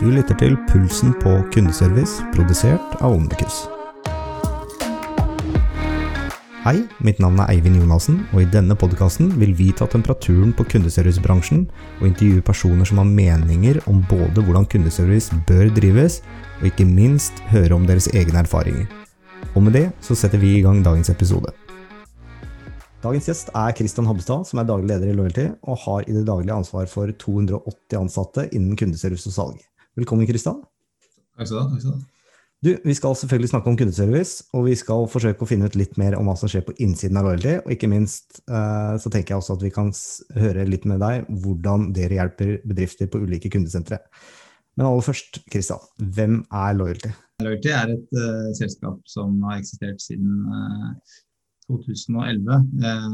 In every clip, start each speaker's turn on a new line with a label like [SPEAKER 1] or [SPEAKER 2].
[SPEAKER 1] Du lytter til Pulsen på kundeservice, produsert av Omnikus. Hei, mitt navn er Eivind Jonassen, og i denne podkasten vil vi ta temperaturen på kundeservicebransjen og intervjue personer som har meninger om både hvordan kundeservice bør drives, og ikke minst høre om deres egne erfaringer. Og med det så setter vi i gang dagens episode. Dagens gjest er Christian Hobbestad, som er daglig leder i Loyalty, og har i det daglige ansvar for 280 ansatte innen kundeservice og salg. Velkommen, Kristian.
[SPEAKER 2] Takk skal du ha.
[SPEAKER 1] Du, Vi skal selvfølgelig snakke om kundeservice, og vi skal forsøke å finne ut litt mer om hva som skjer på innsiden av Loyalty. Og ikke minst eh, så tenker jeg også at vi kan høre litt med deg hvordan dere hjelper bedrifter på ulike kundesentre. Men aller først, Kristian, hvem er Loyalty?
[SPEAKER 2] Loyalty er et uh, selskap som har eksistert siden uh, 2011 eh,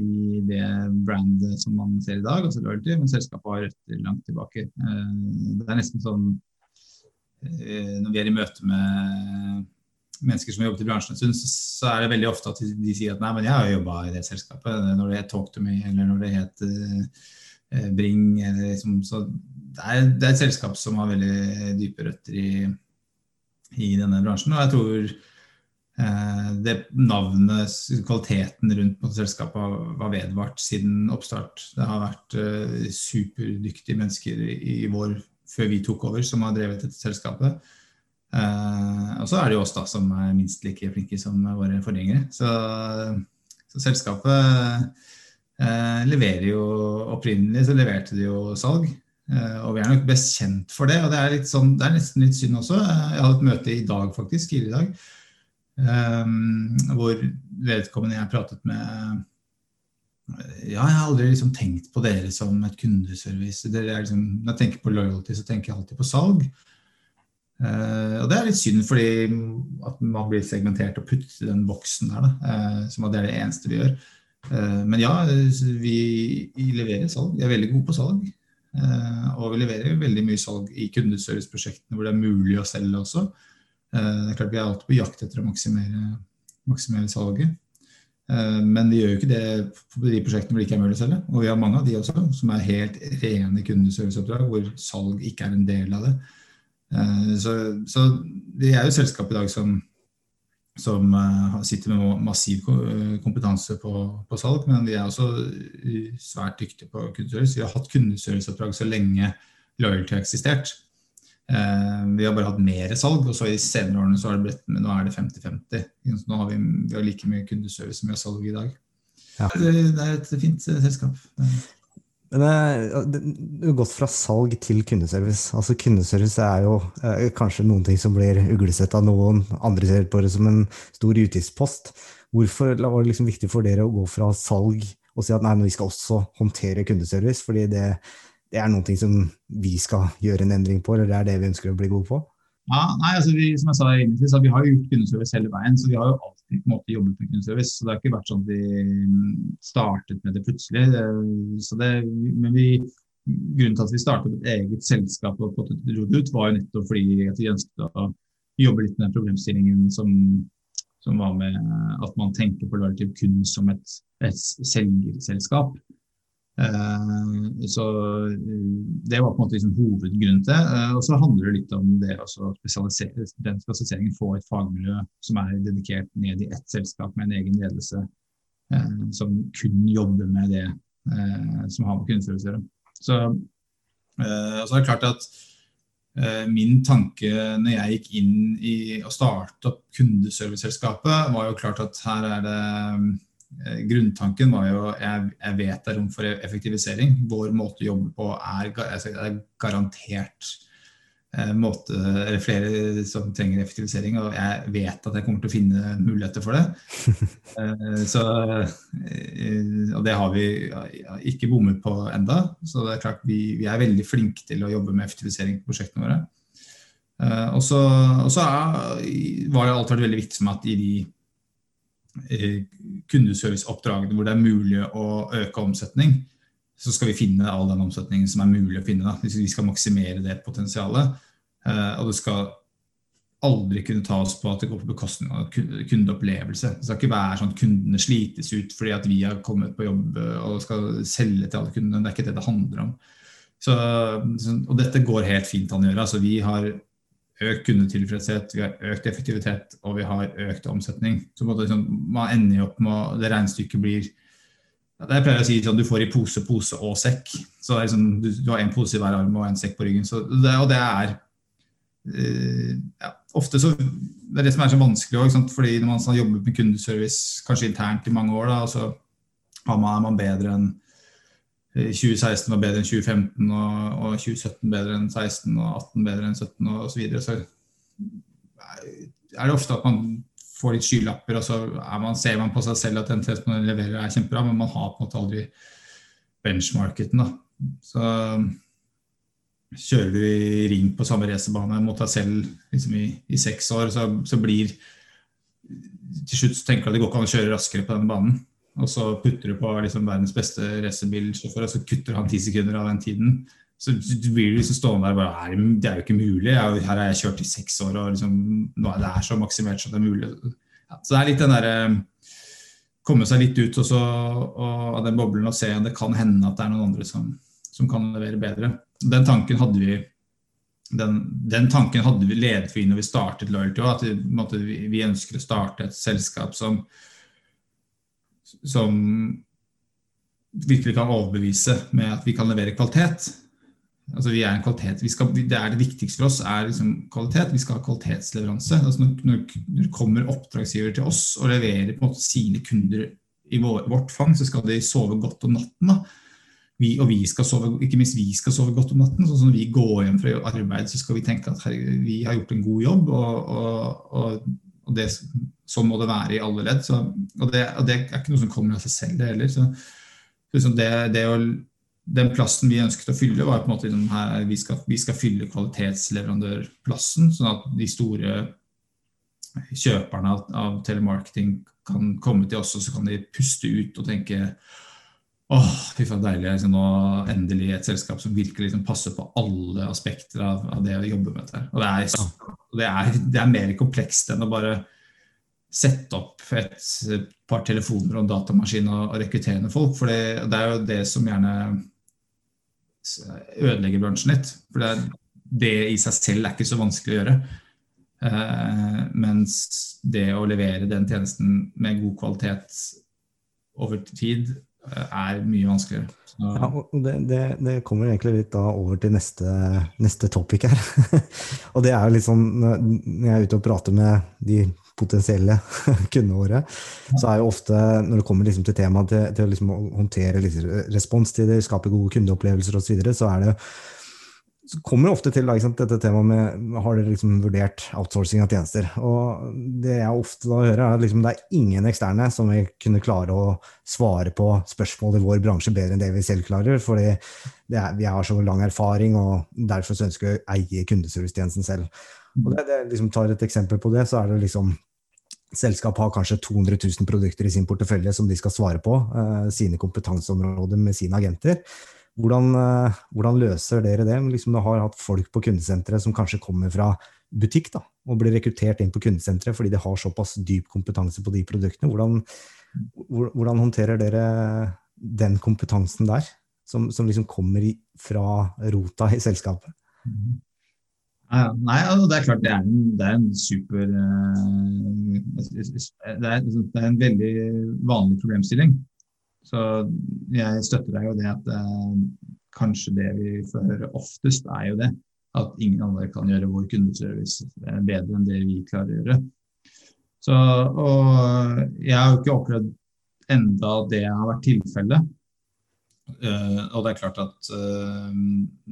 [SPEAKER 2] i det brandet som man ser i dag, altså Loyalty, men selskapet har røtter langt tilbake. det er nesten sånn når vi er i møte med mennesker som har jobbet i bransjen en stund, så er det veldig ofte at de sier at nei, men jeg har jobba i det selskapet. Når det het Talk to me, eller når det het Bring. Eller liksom, så det er, det er, et selskap som har veldig dype røtter i, i denne bransjen. Og jeg tror eh, det navnet, kvaliteten rundt selskapet var vedvart siden oppstart. Det har vært eh, superdyktige mennesker i, i vår før vi tok over, som har drevet dette selskapet. Eh, og så er det jo oss da som er minst like flinke som våre forgjengere. Så, så selskapet eh, leverer jo Opprinnelig så leverte de jo salg. Eh, og vi er nok best kjent for det. Og det er, litt sånn, det er nesten litt synd også. Jeg hadde et møte i dag, faktisk, tidligere i dag, eh, hvor vedkommende jeg pratet med ja, jeg har aldri liksom tenkt på dere som et kundeservice. Liksom, når jeg tenker på loyalty, så tenker jeg alltid på salg. Uh, og det er litt synd, fordi at man blir segmentert og puttet i den boksen der. Uh, som at det er det eneste vi gjør. Uh, men ja, vi leverer salg. Vi er veldig gode på salg. og vi leverer veldig mye salg i kundeserviceprosjektene hvor det er mulig å selge også. Det er klart Vi er alltid på jakt etter å maksimere, maksimere salget. Eh, men vi gjør jo ikke det på de prosjektene hvor det ikke er mulig å selge. Og vi har mange av de også, som er helt rene kundeserviceoppdrag, hvor salg ikke er en del av det. Eh, så, så vi er jo et selskap i dag som, som eh, sitter med massiv kompetanse på, på, salg, men vi er også svært dyktige på kundeservice. Vi har hatt kundeserviceoppdrag så lenge loyalty har eksistert. Eh, vi har bare hatt mer salg, og så i senere årene så har det blitt men nå er det 50-50. Nå har vi, vi har like mye kundeservice som vi har salg i dag. Ja. Det, det, er et fint eh, selskap.
[SPEAKER 1] Men det Du har gått fra salg til kundeservice. Altså Kundeservice er jo eh, kanskje noen ting som blir uglesett av noen, andre ser på det som en stor utgiftspost. Hvorfor var det liksom viktig for dere å gå fra salg og si at nei, vi skal også håndtere kundeservice? fordi det det er ting som vi skal gjøre en endring på, eller det er det vi ønsker å bli gode på?
[SPEAKER 2] Ja, nei, altså vi, som jeg sa egentlig, Vi har jo gjort kundeservice hele veien, så vi har jo alltid på en måte jobbet med kundeservice. så Det har ikke vært sånn at vi mm, startet med det plutselig. Så det, men vi, Grunnen til at vi startet et eget selskap og fått det ut, var jo nettopp fordi at vi ønsket å jobbe litt med den problemstillingen som, som var med at man tenker på Lartiv kun som et, et selgerselskap. Eh, så eh, Det var på en måte liksom hovedgrunnen til det. Eh, og så handler det litt om det å spesialisere, den spesialiseringen få et fagmiljø som er dedikert ned i ett selskap med en egen ledelse, som kun jobber med det som har med kundeservice å gjøre. Så, så er det klart at Min tanke når jeg gikk inn i å starte opp kundeserviceselskapet, var jo klart at her er det grunntanken var jo jeg, jeg vet det er rom for effektivisering. Vår måte å jobbe på er, er garantert eh, måte, eller flere som trenger effektivisering, og jeg vet at jeg kommer til å finne muligheter for det. Eh, så, og det har vi ikke bommet på enda, så det er klart vi, vi er veldig flinke til å jobbe med effektivisering på prosjektene våre. Og så, og så var det alt vært veldig viktig for meg at i de Eh, kundeserviceoppdragene hvor det er mulig å øke omsetning, så skal vi finne all den omsetningen som er mulig å finne. Da. Vi skal maksimere det potensialet. Eh, og det skal aldri kunne ta oss på at det går på bekostning av kundeopplevelse. Det skal ikke være sånn at kundene slites ut fordi at vi har kommet på jobb og skal selge til alle kundene. Det er ikke det det handler om. Så, og dette går helt fint an å gjøre. Altså, vi har økt kundetilfredshet, vi har økt effektivitet og vi har økt omsetning. Så liksom, man ender opp med det regnestykket blir det jeg å si sånn, Du får i pose, pose og sekk. Så liksom, du, du, har en pose i hver arm og en sekk på ryggen. Så det, og det er uh, ja, ofte så, Det er det som er så vanskelig òg. Fordi når man har jobbet med kundeservice kanskje internt i mange år, da, så er man bedre enn 2016 var bedre enn 2015, og, og 2017 bedre enn 16, og 18 bedre enn 17 og osv. Så, så er det ofte at man får litt skylapper, og så man, ser man på seg selv at den testen man leverer er kjempebra, men man har på en måte aldri benchmarketen. Da. Så kjører du i ring på samme racerbane mot deg selv liksom i, i, seks år, så, så blir Til slutt tenker du at det går ikke an å kjøre raskere på denne banen. Og så putter du på liksom verdens beste racerbilsjåfør, og så kutter han ti sekunder av den tiden. Så du blir liksom stående der og bare Det er jo ikke mulig. Jeg, her har jeg kjørt i seks år, og liksom, nå er det her så maksimert som det er mulig. Ja, så det er litt den derre Komme seg litt ut og så, og, av den boblen og se om det kan hende at det er noen andre som, som kan levere bedre. Den tanken hadde vi den, den tanken hadde vi ledet vi når vi startet Loyalty òg. At vi, vi, ønsker å starte et selskap som som virkelig kan overbevise med at vi kan levere kvalitet. Altså vi er en kvalitet, skal, det, er det viktigste for oss er liksom kvalitet. Vi skal ha kvalitetsleveranse. Altså når, når, kommer oppdragsgiver til oss og leverer på en måte sine kunder i vår, vårt fang, så skal de sove godt om natten. da. Vi, og vi skal sove, ikke minst vi skal sove godt om natten. sånn Når vi går hjem fra arbeid, så skal vi tenke at her, vi har gjort en god jobb. og, og, og, og det Sånn må det være i alle ledd. Så, og, det, og, det, er ikke noe som kommer av seg selv, det heller. Så, liksom det, det å, den plassen vi ønsket å fylle, var på en måte liksom her, vi, skal, vi skal fylle kvalitetsleverandørplassen, sånn at de store kjøperne av, av telemarketing kan komme til oss, og så kan de puste ut og tenke Åh, fy faen deilig. Liksom, nå endelig et selskap som virkelig liksom, passer på alle aspekter av, av det å jobbe med dette. Og det er, det, er, det er mer komplekst enn å bare sette opp et par telefoner og en datamaskin og, og rekruttere folk. For det, det, er jo det som gjerne ødelegger bransjen litt. For det, det, i seg selv er ikke så vanskelig å gjøre. Eh, mens det å levere den tjenesten med god kvalitet over tid er mye vanskeligere.
[SPEAKER 1] Ja, det, det, det, kommer egentlig litt over til neste, neste topic her. og det er jo litt sånn når jeg er ute og prater med de potensielle kundene våre, så er jo ofte, når det kommer liksom til temaet til, til liksom å håndtere liksom responstider, skape gode kundeopplevelser osv., så, videre, så er det så kommer ofte til da, dette temaet med har dere liksom vurdert outsourcing av tjenester. Og Det jeg ofte da hører, er at liksom, det er ingen eksterne som vil kunne klare å svare på spørsmål i vår bransje bedre enn det vi selv klarer. fordi vi har så lang erfaring, og derfor så ønsker vi å eie kundeservicetjenesten selv. Og det, det, liksom tar et eksempel på det, så er det liksom Selskap har kanskje 200 000 produkter i sin portefølje som de skal svare på, eh, sine kompetanseområder med sine agenter. Hvordan, eh, hvordan løser dere det? Liksom, du har hatt folk på kundesenteret som kanskje kommer fra butikk da, og blir rekruttert inn på kundesenteret fordi de har såpass dyp kompetanse på de produktene. Hvordan, hvordan håndterer dere den kompetansen der, som, som liksom kommer i, fra rota i selskapet?
[SPEAKER 2] Nei, altså, det er klart det er en, det er en super uh, det, er, det, er, en veldig vanlig problemstilling. Så jeg støtter deg jo det at eh, kanskje det vi får høre oftest, er jo det. At ingen andre kan gjøre vår kundeservice bedre enn det vi klarer å gjøre. Så, og jeg har jo ikke opplevd enda det har vært tilfellet. Uh, og det er klart at uh,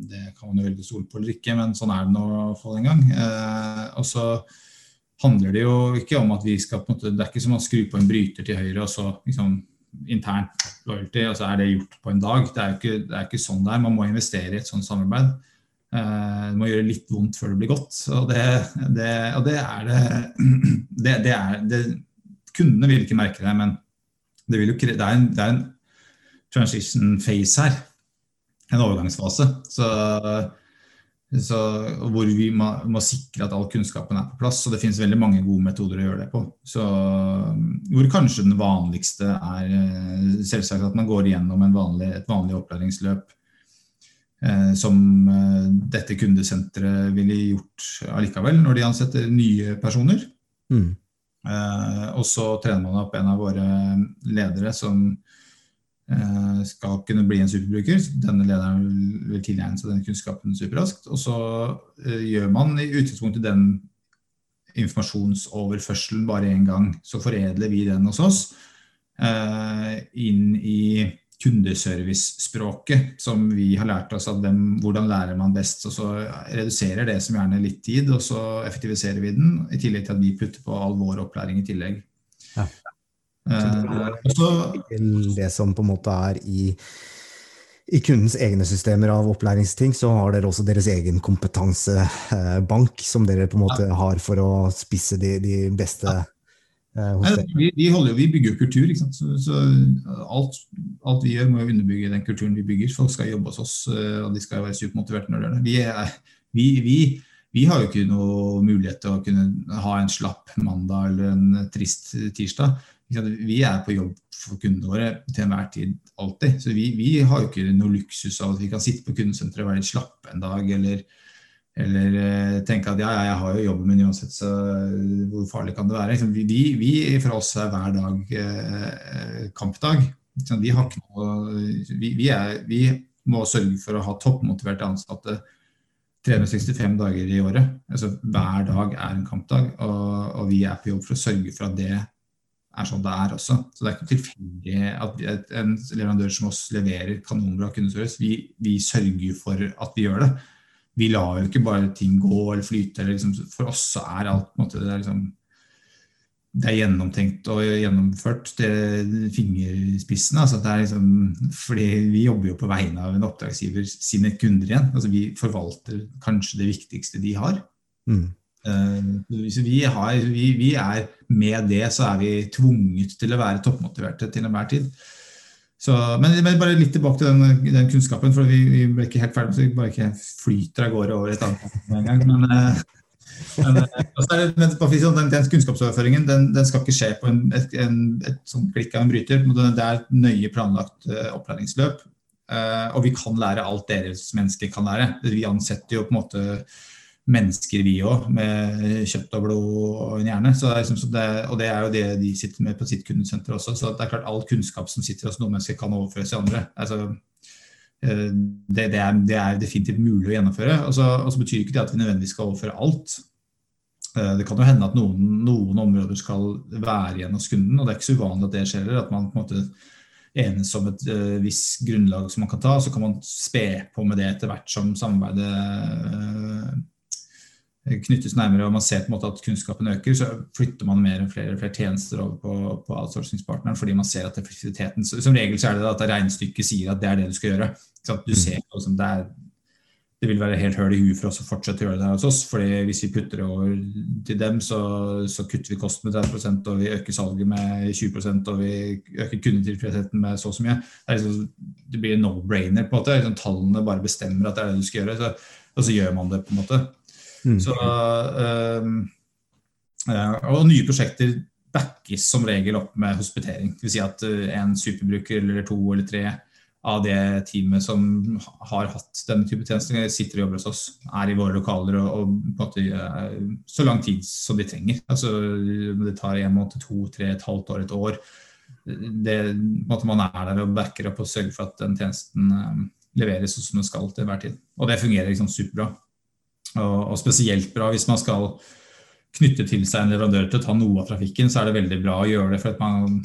[SPEAKER 2] det kan man jo velge å stole på eller ikke, men sånn er det nå for en gang. Uh, og så handler det jo ikke om at vi skal på en måte, Det er ikke som å skru på en bryter til høyre og så liksom internt loyalty, og så er det gjort på en dag. Det er jo ikke, det er ikke sånn det er. Man må investere i et sånt samarbeid. det må gjøre litt vondt før det blir godt. Og det, det, og det er det, det, det Kundene vil ikke merke det, men det, jo, det, er en, det er en transition phase her. En overgangsfase. Så, så, hvor vi må, må, sikre at all kunnskapen er på plass. Og det finnes veldig mange gode metoder å gjøre det på. Så, hvor kanskje den vanligste er eh, selvsagt at man går igjennom vanlig, et vanlig opplæringsløp eh, som eh, dette kundesenteret ville gjort allikevel når de ansetter nye personer.
[SPEAKER 1] Mm.
[SPEAKER 2] Eh, og så trener man opp en av våre ledere som skal kunne bli en superbruker. Denne lederen vil tilegne seg den kunnskapen superraskt. Og så eh, gjør man i utgangspunktet den informasjonsoverførselen bare én gang. Så foredler vi den hos oss eh, inn i kundeservice-språket som vi har lært oss av dem. Hvordan lærer man best? Og så reduserer det som gjerne litt tid, og så effektiviserer vi den. I tillegg til at vi putter på all vår opplæring i tillegg.
[SPEAKER 1] Ja.
[SPEAKER 2] Eh, så
[SPEAKER 1] det som på en måte er i, i kundens egne systemer av opplæringsting, så har dere også deres egen kompetansebank som dere på en måte har for å spisse de, de beste eh, hos dere.
[SPEAKER 2] vi, vi, holder, vi bygger jo kultur. Ikke sant? Så, så alt, alt vi gjør, må jo underbygge den kulturen vi bygger. Folk skal jobbe hos oss, eh, og de skal være supermotiverte når de gjør det. Vi, er, vi, vi, vi har jo ikke noe mulighet til å kunne ha en slapp mandag eller en trist tirsdag. Vi er på jobb for kundene våre til enhver tid, alltid. Så vi, vi har jo ikke noe luksus av at vi kan sitte på kundesenteret og være litt slappe en dag, eller eller eh, tenke at ja, jeg har jo jobben min uansett, så eh, hvor farlig kan det være? Liksom, Vi, vi, for oss er hver dag eh, kampdag. Vi, noe, er, vi må sørge for å ha toppmotiverte ansatte 365 dager i året. Altså Hver dag er en kampdag, og, og vi er på jobb for å sørge for at det er sånn det er også. Så det er ikke tilfeldig at en leverandør som oss leverer kanonbra kundeservice. Vi, vi sørger for at vi gjør det vi lar jo ikke bare ting gå eller flyte. Eller liksom, for oss så er alt på en måte, det, er liksom, det er gjennomtenkt og gjennomført til fingerspissene. Altså liksom, vi jobber jo på vegne av en oppdragsgiver sine kunder igjen. Altså vi forvalter kanskje det viktigste de har.
[SPEAKER 1] Mm.
[SPEAKER 2] Eh, så vi, har, vi, vi er med det, så er vi tvunget til å være toppmotiverte til enhver tid. Så, men, men bare litt tilbake til den, den kunnskapen, for vi, vi ble ikke helt ferdig, så vi bare ikke flyter av gårde over et annet en gang. Men, eh, men, eh, den, kunnskapsoverføringen den, den skal ikke skje på en, et, en, et sånn klikk av en bryter. Det er et nøye planlagt opplæringsløp. og vi kan lære alt deres mennesker kan lære. Vi ansetter jo på en måte mennesker, vi òg, med kjøtt og blod og en hjerne. Det liksom, det, og det er jo det de sitter med på sitt kundesenter også. Så det er klart all kunnskap som sitter hos noen mennesker, kan overføres til andre. Altså, eh, det, det, er, det er definitivt mulig å gjennomføre. Og så, og betyr ikke det at vi nødvendigvis skal overføre alt. Eh, Det kan jo hende at noen, noen områder skal være igjen hos kunden, og det er ikke så uvanlig at det skjer. At man på en måte enes om et uh, visst grunnlag som man kan ta, så kan man spe på med det etter hvert som samarbeidet uh, knyttes nærmere og man ser på en måte at kunnskapen øker, så flytter man mer og flere, flere tjenester over på, på outsourcingspartneren fordi man ser at effektiviteten Som regel så er det at regnestykket sier at det er det du skal gjøre. Du ser liksom, det, er, det vil være helt høl i huet for oss å fortsette å gjøre det her hos oss. fordi hvis vi putter det over til dem, så, så kutter vi kosten med 30% og vi øker salget med 20% og vi øker kundetilfredsheten med så og så mye. Det, er liksom, det blir en no-brainer. på en måte. Liksom, tallene bare bestemmer at det er det du skal gjøre, så, og så gjør man det. på en måte.
[SPEAKER 1] Mm.
[SPEAKER 2] Så, øhm, ja, og nye prosjekter backes som regel opp med hospitering. Det vil si at øh, en superbruker eller to eller tre av det teamet som har hatt denne type tjenester, sitter og jobber hos oss, er i våre lokaler og, og på en måte så lang tid som de trenger. Altså, det tar en måned, to, tre, et halvt år, et år. Det, man er der og backer opp og sørger for at den tjenesten leveres som den skal til hver tid. Og det fungerer liksom superbra. Og, spesielt bra hvis man skal knytte til seg en leverandør til å ta noe av trafikken, så er det veldig bra å gjøre det. for at man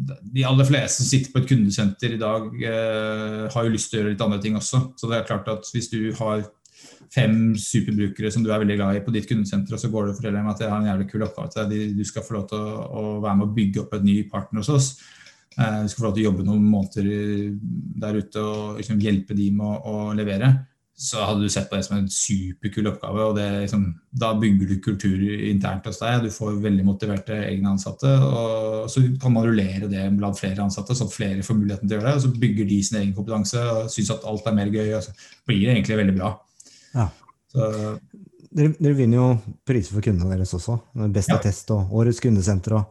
[SPEAKER 2] de aller fleste som sitter på et kundesenter i dag, eh, har jo lyst til å gjøre litt andre ting også. Så det er klart at hvis du har fem superbrukere som du er veldig glad i på ditt kundesenter, og så går du og forteller dem at jeg har en jævlig kul oppgave til deg, du skal få lov til å, å være med å bygge opp et ny partner hos oss. Eh, du skal få lov til å jobbe noen måneder der ute og liksom hjelpe de med å, å levere så hadde du sett på det som en superkul oppgave. og det, liksom, Da bygger du kultur internt hos deg. Du får veldig motiverte egne ansatte. og Så kan man rullere det blant flere ansatte, så flere får muligheten til å gjøre det. og Så bygger de sin egen kompetanse og syns at alt er mer gøy. og Så blir det egentlig veldig bra.
[SPEAKER 1] Ja.
[SPEAKER 2] Så,
[SPEAKER 1] Dere, dere vinner jo priser for kundene deres også. Beste
[SPEAKER 2] Ja.
[SPEAKER 1] test og Årets kundesenter. Og,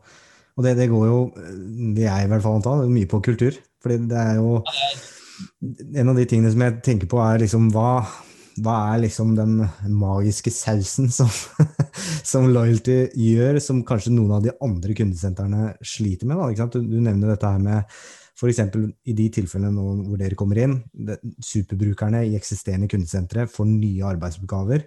[SPEAKER 1] og det, det går jo, vil jeg i hvert fall anta, mye på kultur. Fordi det er jo en av de tingene som jeg tenker på, er liksom hva, hva er liksom den magiske sausen som, som, loyalty gjør, som kanskje noen av de andre kundesentrene sliter med? Da, du, du, nevner dette her med f.eks. i de tilfellene hvor dere kommer inn, det, superbrukerne i eksisterende kundesentre får nye arbeidsoppgaver.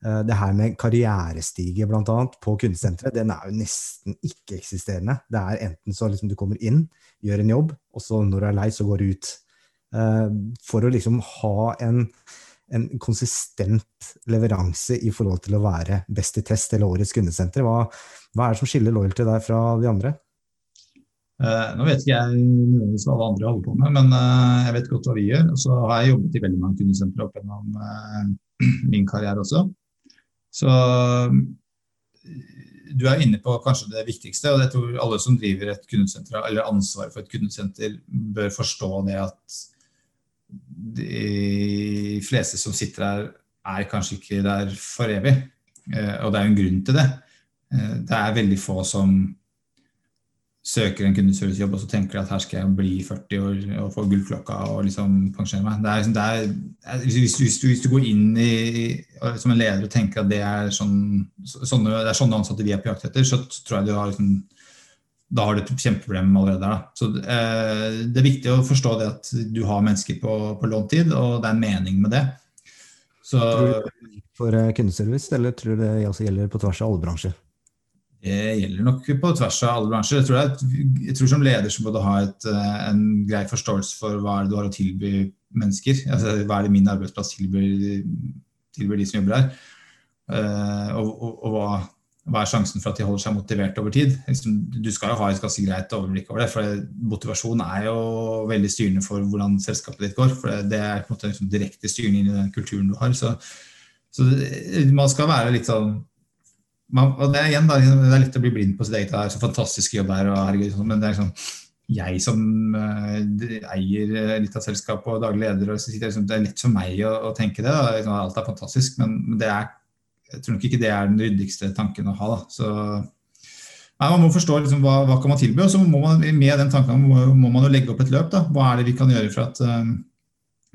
[SPEAKER 1] Eh, det her med karrierestige blant annet, på kundesenteret, den er jo nesten ikke-eksisterende. Det er enten så liksom du kommer inn, gjør en jobb, og så når du er lei, så går du ut. Eh, for å liksom ha en, en konsistent leveranse i forhold til å være best i test eller årets kundesenter, hva, hva er det som skiller loyalty der fra de andre?
[SPEAKER 2] Uh, nå vet ikke jeg nødvendigvis hva alle andre holder på med, men uh, jeg vet godt hva vi gjør. Og så har jeg jobbet i veldig mange kundesentre opp gjennom uh, min karriere også. Så du er inne på kanskje det viktigste, og jeg tror alle som driver et kundesenter, eller ansvaret for et kundesenter, bør forstå det at de fleste som sitter her, er kanskje ikke der for evig. Og det er jo en grunn til det. Det er veldig få som søker en kundeservicejobb og så tenker at her skal jeg bli 40 år og få gullklokka og liksom pensjonere meg. Det er, liksom, det er, hvis, hvis, du, hvis, du, går inn i, som en leder og tenker at det er, sånn, sånne, det er sånne ansatte vi er på jakt etter, så tror jeg du har liksom, da har du et kjempeproblem allerede der. Så, eh, det er viktig å forstå det at du har mennesker på, på låntid, og det er en mening med det.
[SPEAKER 1] Så, tror du det er for eh, kundeservice, eller tror du det også gjelder på tvers av alle bransjer?
[SPEAKER 2] Det gjelder nok på tvers av alle bransjer. Jeg tror, jeg, jeg tror som leder så må du ha et, eh, en grei forståelse for hva du har å tilby mennesker. Altså, hva er det min arbeidsplass tilbyr, tilbyr de som jobber her? Eh, og, og, og hva, hva, er sjansen for at de holder seg motivert over tid? Liksom, du skal jo ha et ganske greit overblikk over det. for Motivasjon er jo veldig styrende for hvordan selskapet ditt går. for Det er på en måte liksom direkte styrende inn i den kulturen du har. Så, så man skal være litt sånn man, og det er igjen da, det er lett å bli blind på sitt eget. Det er så fantastisk jobb her, og herregud, sånn, men det er sånn jeg som uh, eier eh, litt av selskapet og daglig leder, og så sitter, liksom, det er lett for meg å, å tenke det. Da. Liksom, alt er fantastisk, men det er, jeg tror nok ikke det er den ryddigste tanken å ha. Da. Så nei, Man må forstå liksom, hva, hva kan man tilby, og så må man med den tanken må, må man jo legge opp et løp. Da. Hva er det vi kan gjøre for at uh,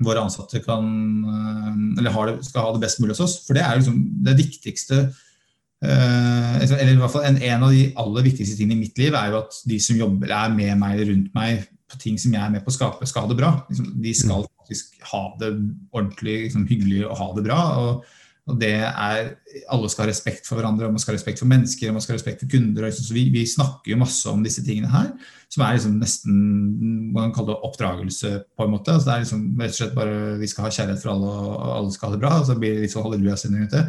[SPEAKER 2] våre ansatte kan, uh, eller det, skal ha det best mulig hos oss? For det er liksom det viktigste uh, eller i hvert fall en, en, av de aller viktigste tingene i mitt liv er jo at de som jobber, er med meg eller rundt meg på ting som jeg er med på å skape, skal ha det bra. Liksom, de skal mm. faktisk ha det ordentlig liksom, hyggelig og ha det bra. Og, og, det er, Alle skal ha respekt for hverandre, og man skal ha respekt for mennesker og man skal ha respekt for kunder. Liksom, så vi, vi, snakker jo masse om disse tingene her, som er liksom nesten man kan kalle det oppdragelse. på en måte. Altså, det er liksom, rett og slett bare Vi skal ha kjærlighet for alle, og alle skal ha det bra. og Så blir det litt sånn halleluja-sending rundt det.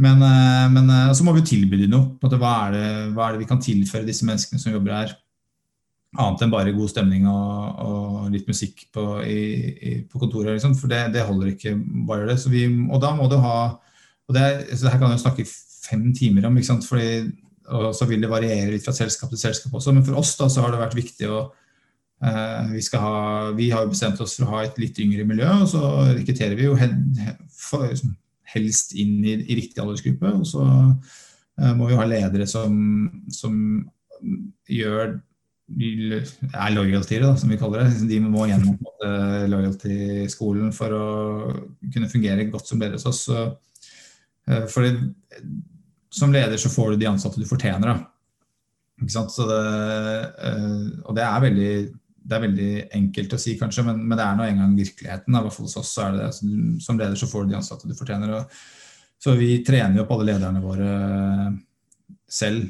[SPEAKER 2] Men, eh, men eh, så må vi tilby dem noe. Hva er, det, hva er, det, vi kan tilføre disse menneskene som jobber her? Annet enn bare god stemning og, og litt musikk på, i, i, på kontoret. Liksom. For det, det, holder ikke bare det. Vi, og da må du ha og det, så Her kan du snakke fem timer om, ikke sant? Fordi, og så vil det variere litt fra selskap til selskap også. Men for oss da, så har det vært viktig å eh, vi, ha, vi, har bestemt oss for å ha et litt yngre miljø, og så rekrutterer vi jo liksom, helst inn i, i riktig aldersgruppe. Og så uh, må vi ha ledere som, som gjør er loyalty, da, som vi kaller det. De må gjennom uh, loyalty-skolen for å kunne fungere godt som leder hos oss. Uh, for det, som leder så får du de ansatte du fortjener. Da. Ikke sant? Det, uh, og det er veldig det er veldig enkelt å si, kanskje, men, men det er nå engang virkeligheten. Hvert hos oss så er det det. Så, som leder så får du de ansatte du fortjener. Og, så vi trener jo opp alle lederne våre selv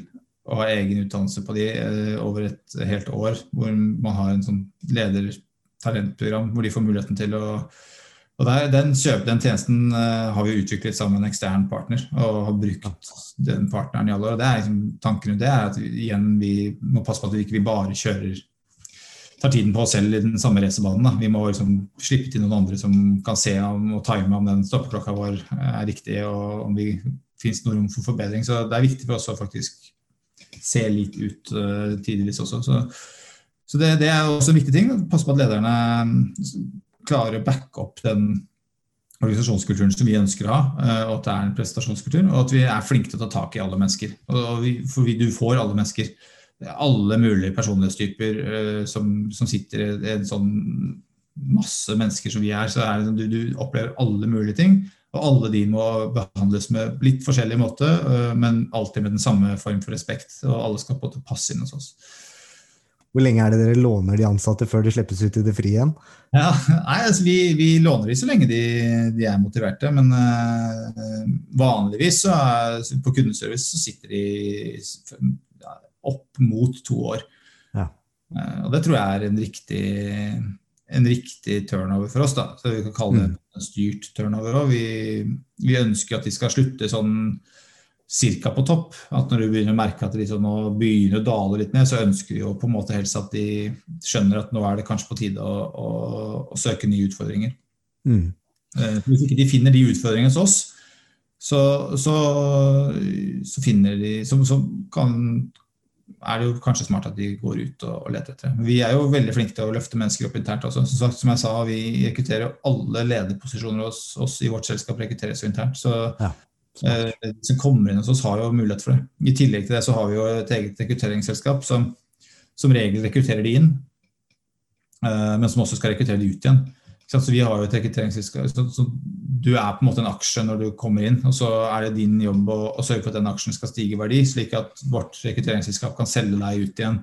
[SPEAKER 2] og har egen utdannelse på de eh, over et helt år. Hvor man har en sånn ledertalentprogram hvor de får muligheten til å og der, den, kjøp, den tjenesten uh, har vi utviklet sammen med en ekstern partner og har brukt den partneren i alle år. det er liksom, Tanken rundt det er at igjen, vi må passe på at vi ikke bare kjører tar tiden på oss selv i den samme racerbanen. Vi må liksom slippe til noen andre som kan se om, og time om den stoppeklokka vår er riktig, og om vi finnes noe rom for forbedring. Så det er viktig for oss å faktisk se litt ut uh, tidligvis også. Så, så det, det, er også en viktig ting. Passe på at lederne mm, klarer å backe opp den organisasjonskulturen som vi ønsker å ha, uh, og at det er en prestasjonskultur. Og at vi er flinke til å ta tak i alle mennesker. Vi, for vi, du får alle mennesker alle mulige personlighetstyper uh, som, som, sitter i en sånn masse mennesker som vi er, så er det sånn du, du opplever alle mulige ting. Og alle de må behandles med litt forskjellig måte, men alltid med den samme form for respekt. Og alle skal på en måte passe inn hos oss.
[SPEAKER 1] Hvor lenge er det dere låner de ansatte før de slippes ut i det frie igjen?
[SPEAKER 2] Ja, nei, altså vi, vi, låner de så lenge de, de er motiverte. Men uh, vanligvis så er, på kundeservice så sitter de opp mot to år. Ja. Uh, og det tror jeg er en riktig, en riktig turnover for oss. da, så Vi kan kalle det mm. en styrt turnover òg. Vi, vi, ønsker at de skal slutte sånn cirka på topp. At når du begynner å merke at de sånn, nå begynner å dale litt ned, så ønsker vi jo på en måte helst at de skjønner at nå er det kanskje på tide å, å, å søke nye utfordringer. Mm. Eh, hvis ikke de finner de utfordringene hos oss, så, så, så finner de så kan, er det jo kanskje smart at de går ut og, og leter etter. Vi er jo veldig flinke til å løfte mennesker opp internt også. Som, sagt, som jeg sa, vi rekrutterer alle lederposisjoner hos oss i vårt selskap rekrutteres jo internt. Så ja. Eh, de som kommer inn hos oss, har jo mulighet for det. I tillegg til det så har vi jo et eget rekrutteringsselskap som som regel rekrutterer de inn, eh, men som også skal rekruttere de ut igjen. Så vi har jo et rekrutteringsselskap, så, så Du er på en måte en aksje når du kommer inn, og så er det din jobb å, å sørge for at den aksjen skal stige i verdi, slik at vårt rekrutteringsselskap kan selge deg ut igjen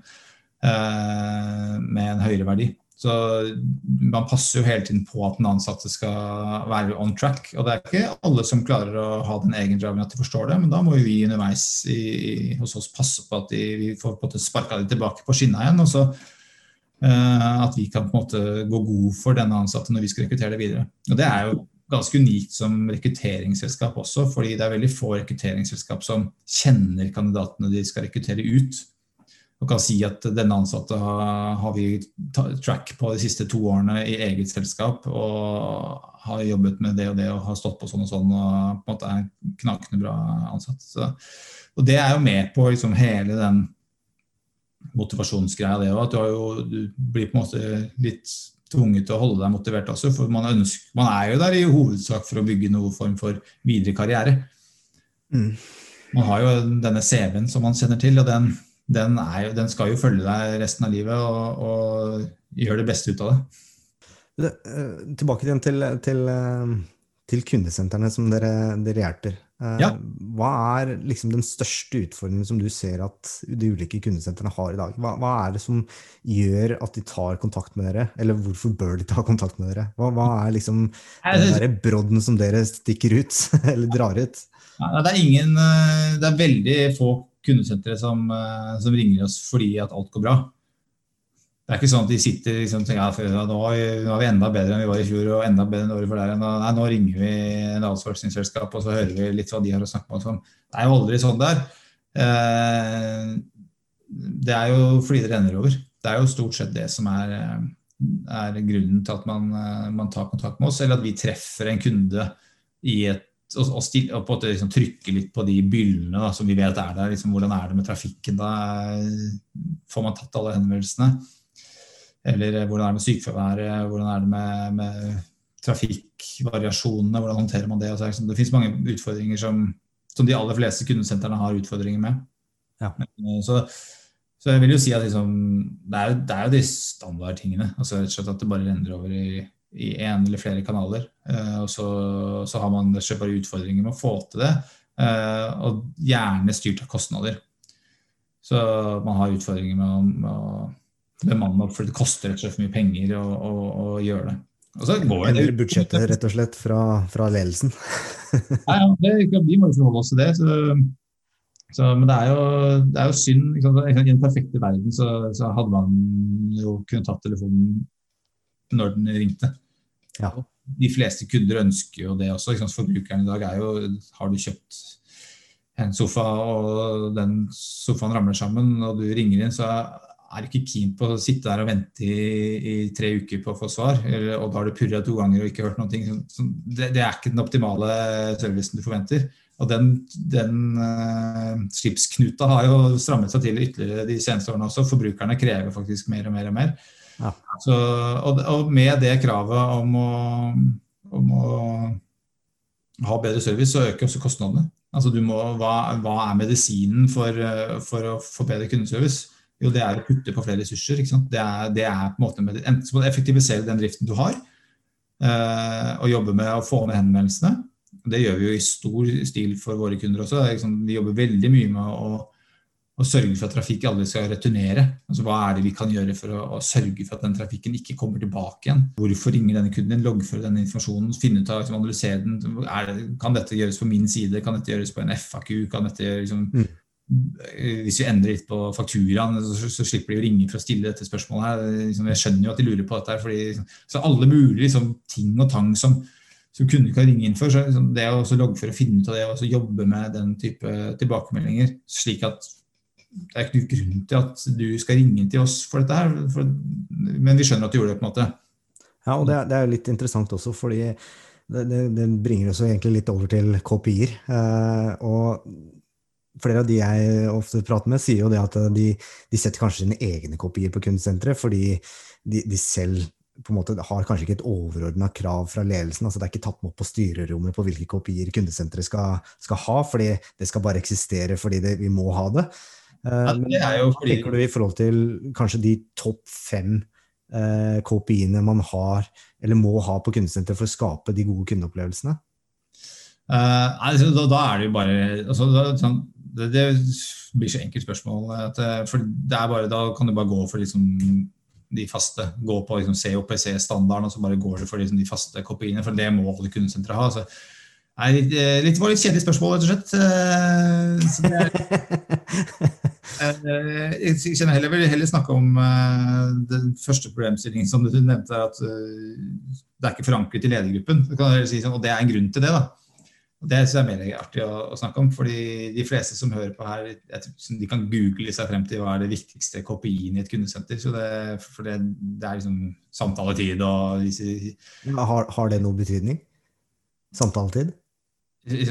[SPEAKER 2] eh, med en høyere verdi. Så man passer jo hele tiden på at den ansatte skal være on track. Og det er ikke alle som klarer å ha den egen driven at de forstår det, men da må vi underveis i, hos oss passe på at de, vi får på sparka dem tilbake på skinna igjen. og så uh, at vi kan på en måte gå god for denne ansatte når vi skal rekruttere det videre. Og det er jo ganske unikt som rekrutteringsselskap også, fordi det er veldig få rekrutteringsselskap som kjenner kandidatene de skal rekruttere ut og kan si at denne ansatte har, vi track på de siste to årene i eget selskap og har jobbet med det og det og har stått på sånn og sånn og på en måte er en knakende bra ansatt. Så, og det er jo med på liksom hele den motivasjonsgreia, det òg. At du, jo, du, blir på en måte litt tvunget til å holde deg motivert også. For man, ønsker, man er jo der i hovedsak for å bygge noen form for videre karriere. Mm. Man har jo denne CV-en som man kjenner til, og den den, jo, den, skal jo følge deg resten av livet og, og gjøre det beste ut av det.
[SPEAKER 1] det uh, tilbake igjen til, til, uh, til, kundesentrene som dere, dere hjelper. Ja. Hva er liksom den største utfordringen som du ser at de ulike kundesentrene har i dag? Hva, hva, er det som gjør at de tar kontakt med dere, eller hvorfor bør de ta kontakt med dere? Hva, hva er liksom den brodden som dere stikker ut, eller drar ut?
[SPEAKER 2] Ja, det, er ingen, det er veldig få kundesentre som, eh, som, ringer oss fordi at alt går bra. Det er ikke sånn at de sitter liksom, og tenker ja, nå, nå er vi enda bedre enn vi var i fjor og enda bedre enn året før der. Nei, nå ringer vi en outsourcingselskap og så hører vi litt hva de har å snakke med. Sånn. Det er jo aldri sånn det er. det er jo fordi det renner over. Det er jo stort sett det som er, eh, er grunnen til at man, man, tar kontakt med oss, eller at vi treffer en kunde i et og, og, stille, og på en måte liksom trykke litt på de byllene da, som vi vet er der. Liksom, hvordan er det med trafikken da? Får man tatt alle henvendelsene? Eller eh, hvordan er det med sykefraværet? Hvordan er det med, med trafikkvariasjonene? Hvordan håndterer man det? Altså, liksom, det finnes mange utfordringer som, som, de aller fleste kundesentrene har utfordringer med. Ja. Eh, så, så, jeg vil jo si at liksom, det, er, det, er, jo de standardtingene. Altså, rett og slett at det bare renner over i i en eller flere kanaler. Uh, og så, så har man bare utfordringer med å få til det, Uh, og gjerne styrt av kostnader. Så man har utfordringer med å, med å bemanne opp, for det koster rett og slett for mye penger å, å, å gjøre det.
[SPEAKER 1] Og så går det budsjettet rett og slett fra, fra ledelsen?
[SPEAKER 2] Nei, ja, det, vi må jo forholde oss til det. Så, så, men det er jo, det er jo synd. I den perfekte verden så, så, hadde man jo kunnet tatt telefonen når den ringte. Ja. De fleste kunder ønsker jo det også. Forbrukeren i dag er jo Har du kjøpt en sofa, og den sofaen ramler sammen, og du ringer inn, så er du ikke keen på å sitte der og vente i, i tre uker på å få svar. og da har du purra to ganger og ikke hørt noe. Det, det, er ikke den optimale servicen du forventer. Og den, den uh, slipsknuta har jo strammet seg til ytterligere de seneste årene også. Forbrukerne krever faktisk mer og mer og mer. Ja. Så, og, og, med det kravet om å, om å, ha bedre service, så øker også kostnadene. Altså må, hva, hva, er medisinen for, for, å få bedre kundeservice? Jo, det er å putte på flere ressurser. Det er, det, er, på en måte med, Enten må du effektivisere den driften du har, eh, og jobbe med å få ned henvendelsene. Det gjør vi jo i stor stil for våre kunder også. Liksom, vi jobber veldig mye med å, å, sørge for at trafikk aldri skal returnere. Altså, hva er det vi kan gjøre for å, å, sørge for at den trafikken ikke kommer tilbake igjen? Hvorfor ringer denne kunden din? Loggføre denne informasjonen, finne ut av, liksom, analysere den. Er, kan dette gjøres på min side? Kan dette gjøres på en FAQ? Kan dette liksom, mm hvis vi endrer litt på fakturaen, så, så, slipper de å ringe for å stille dette spørsmålet. her. Liksom, jeg skjønner jo at de lurer på dette. her, fordi, så alle mulige liksom, ting og tang som, som kunder kan ringe inn for. Så, liksom, det å loggføre og finne ut av det og jobbe med den type tilbakemeldinger, slik at det er ikke noen grunn til at du skal ringe inn til oss for dette her, for, men vi skjønner at du gjorde det. på en måte.
[SPEAKER 1] Ja, og det er, er litt interessant også, fordi det, det, det bringer oss egentlig litt over til KPI-er. Eh, og flere av de jeg ofte prater med, sier jo det at de, de setter kanskje sine egne kopier på kundesenteret, fordi de, de, selv på en måte har kanskje ikke et overordna krav fra ledelsen. altså Det er ikke tatt med opp på styrerommet på hvilke kopier kundesenteret skal, skal, ha, fordi det skal bare eksistere fordi det, vi må ha det.
[SPEAKER 2] Ja, det jo fordi...
[SPEAKER 1] tenker du i forhold til kanskje de topp fem eh, kopiene man har, eller må ha på kundesenteret for å skape de gode kundeopplevelsene?
[SPEAKER 2] Uh, altså, da, da, er det jo bare altså, da, sånn, det, det, blir så enkelt spørsmål. At, eh, for bare, da kan du bare gå for liksom, de faste. Gå på liksom, COPC-standarden, og så bare går du for liksom, de faste kopiene. For det må alle kundesenteret ha. Så, Nei, litt, litt, det var litt kjedelig spørsmål, rett og slett. Eh, så det er, jeg kjenner heller, vil heller snakke om den første problemstillingen som du nevnte, at det er ikke forankret i ledergruppen. Sånn, og det er en grunn til det. da. Det syns jeg er mer artig å, å, snakke om. fordi de fleste som hører på her, jeg, de kan google seg frem til hva er det viktigste KPI-en i et kundesenter. så det, For det, det er liksom samtaletid og disse
[SPEAKER 1] har, har, det noen betydning? Samtaletid?